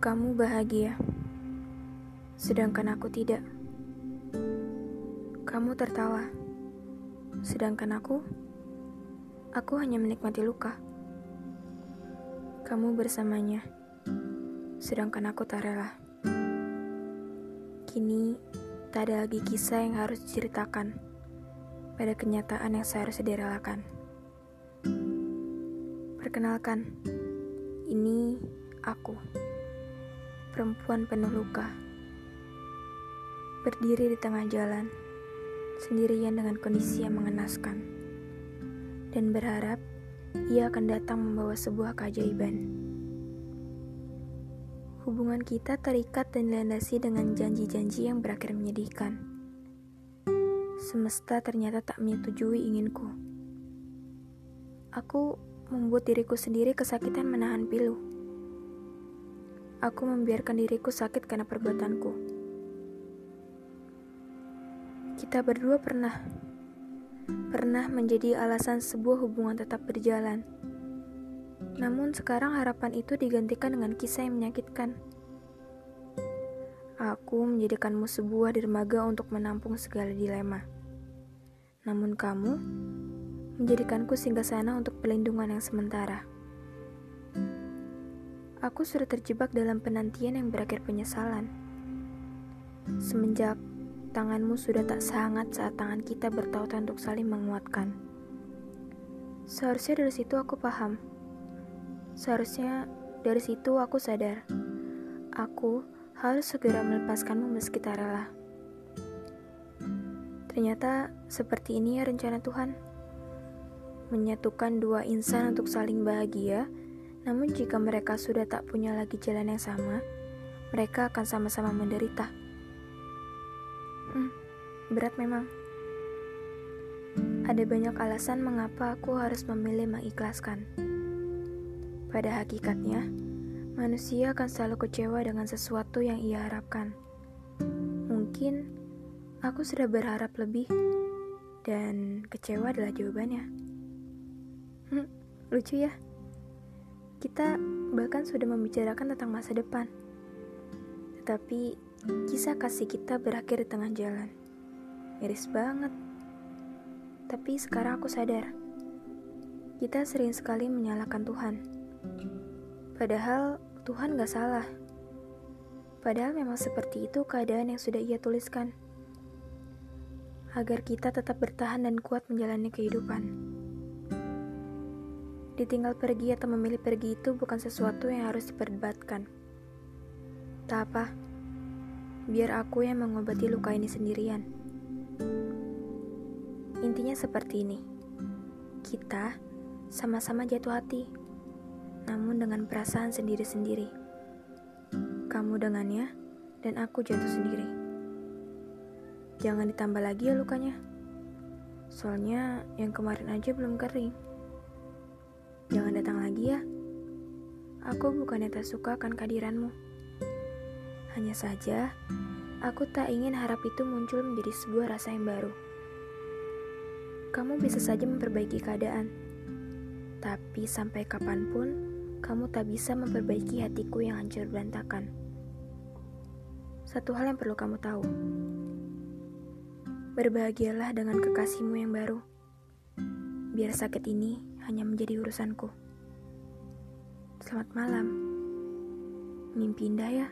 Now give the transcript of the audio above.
Kamu bahagia, sedangkan aku tidak. Kamu tertawa, sedangkan aku, aku hanya menikmati luka. Kamu bersamanya, sedangkan aku tak rela. Kini, tak ada lagi kisah yang harus diceritakan pada kenyataan yang seharusnya direlakan. Perkenalkan, ini aku, perempuan penuh luka, berdiri di tengah jalan, sendirian dengan kondisi yang mengenaskan, dan berharap ia akan datang membawa sebuah keajaiban. Hubungan kita terikat dan dilandasi dengan janji-janji yang berakhir menyedihkan. Semesta ternyata tak menyetujui inginku. Aku membuat diriku sendiri kesakitan menahan pilu. Aku membiarkan diriku sakit karena perbuatanku. Kita berdua pernah pernah menjadi alasan sebuah hubungan tetap berjalan namun sekarang harapan itu digantikan dengan kisah yang menyakitkan. Aku menjadikanmu sebuah dermaga untuk menampung segala dilema. Namun kamu menjadikanku singgah sana untuk pelindungan yang sementara. Aku sudah terjebak dalam penantian yang berakhir penyesalan. Semenjak tanganmu sudah tak sehangat saat tangan kita bertautan untuk saling menguatkan. Seharusnya dari situ aku paham Seharusnya dari situ aku sadar, aku harus segera melepaskanmu meski tak rela. Ternyata seperti ini ya rencana Tuhan. Menyatukan dua insan untuk saling bahagia, namun jika mereka sudah tak punya lagi jalan yang sama, mereka akan sama-sama menderita. Hmm, berat memang. Ada banyak alasan mengapa aku harus memilih mengikhlaskan. Pada hakikatnya, manusia akan selalu kecewa dengan sesuatu yang ia harapkan. Mungkin aku sudah berharap lebih, dan kecewa adalah jawabannya. Hmm, lucu ya? Kita bahkan sudah membicarakan tentang masa depan, tetapi kisah kasih kita berakhir di tengah jalan. Miris banget. Tapi sekarang aku sadar, kita sering sekali menyalahkan Tuhan Padahal Tuhan gak salah. Padahal memang seperti itu keadaan yang sudah ia tuliskan. Agar kita tetap bertahan dan kuat menjalani kehidupan. Ditinggal pergi atau memilih pergi itu bukan sesuatu yang harus diperdebatkan. Tak apa, biar aku yang mengobati luka ini sendirian. Intinya seperti ini. Kita sama-sama jatuh hati namun dengan perasaan sendiri-sendiri. Kamu dengannya, dan aku jatuh sendiri. Jangan ditambah lagi ya lukanya. Soalnya yang kemarin aja belum kering. Jangan datang lagi ya. Aku bukannya tak suka akan kehadiranmu. Hanya saja, aku tak ingin harap itu muncul menjadi sebuah rasa yang baru. Kamu bisa saja memperbaiki keadaan, tapi sampai kapan pun kamu tak bisa memperbaiki hatiku yang hancur berantakan. Satu hal yang perlu kamu tahu. Berbahagialah dengan kekasihmu yang baru. Biar sakit ini hanya menjadi urusanku. Selamat malam. Mimpi indah ya.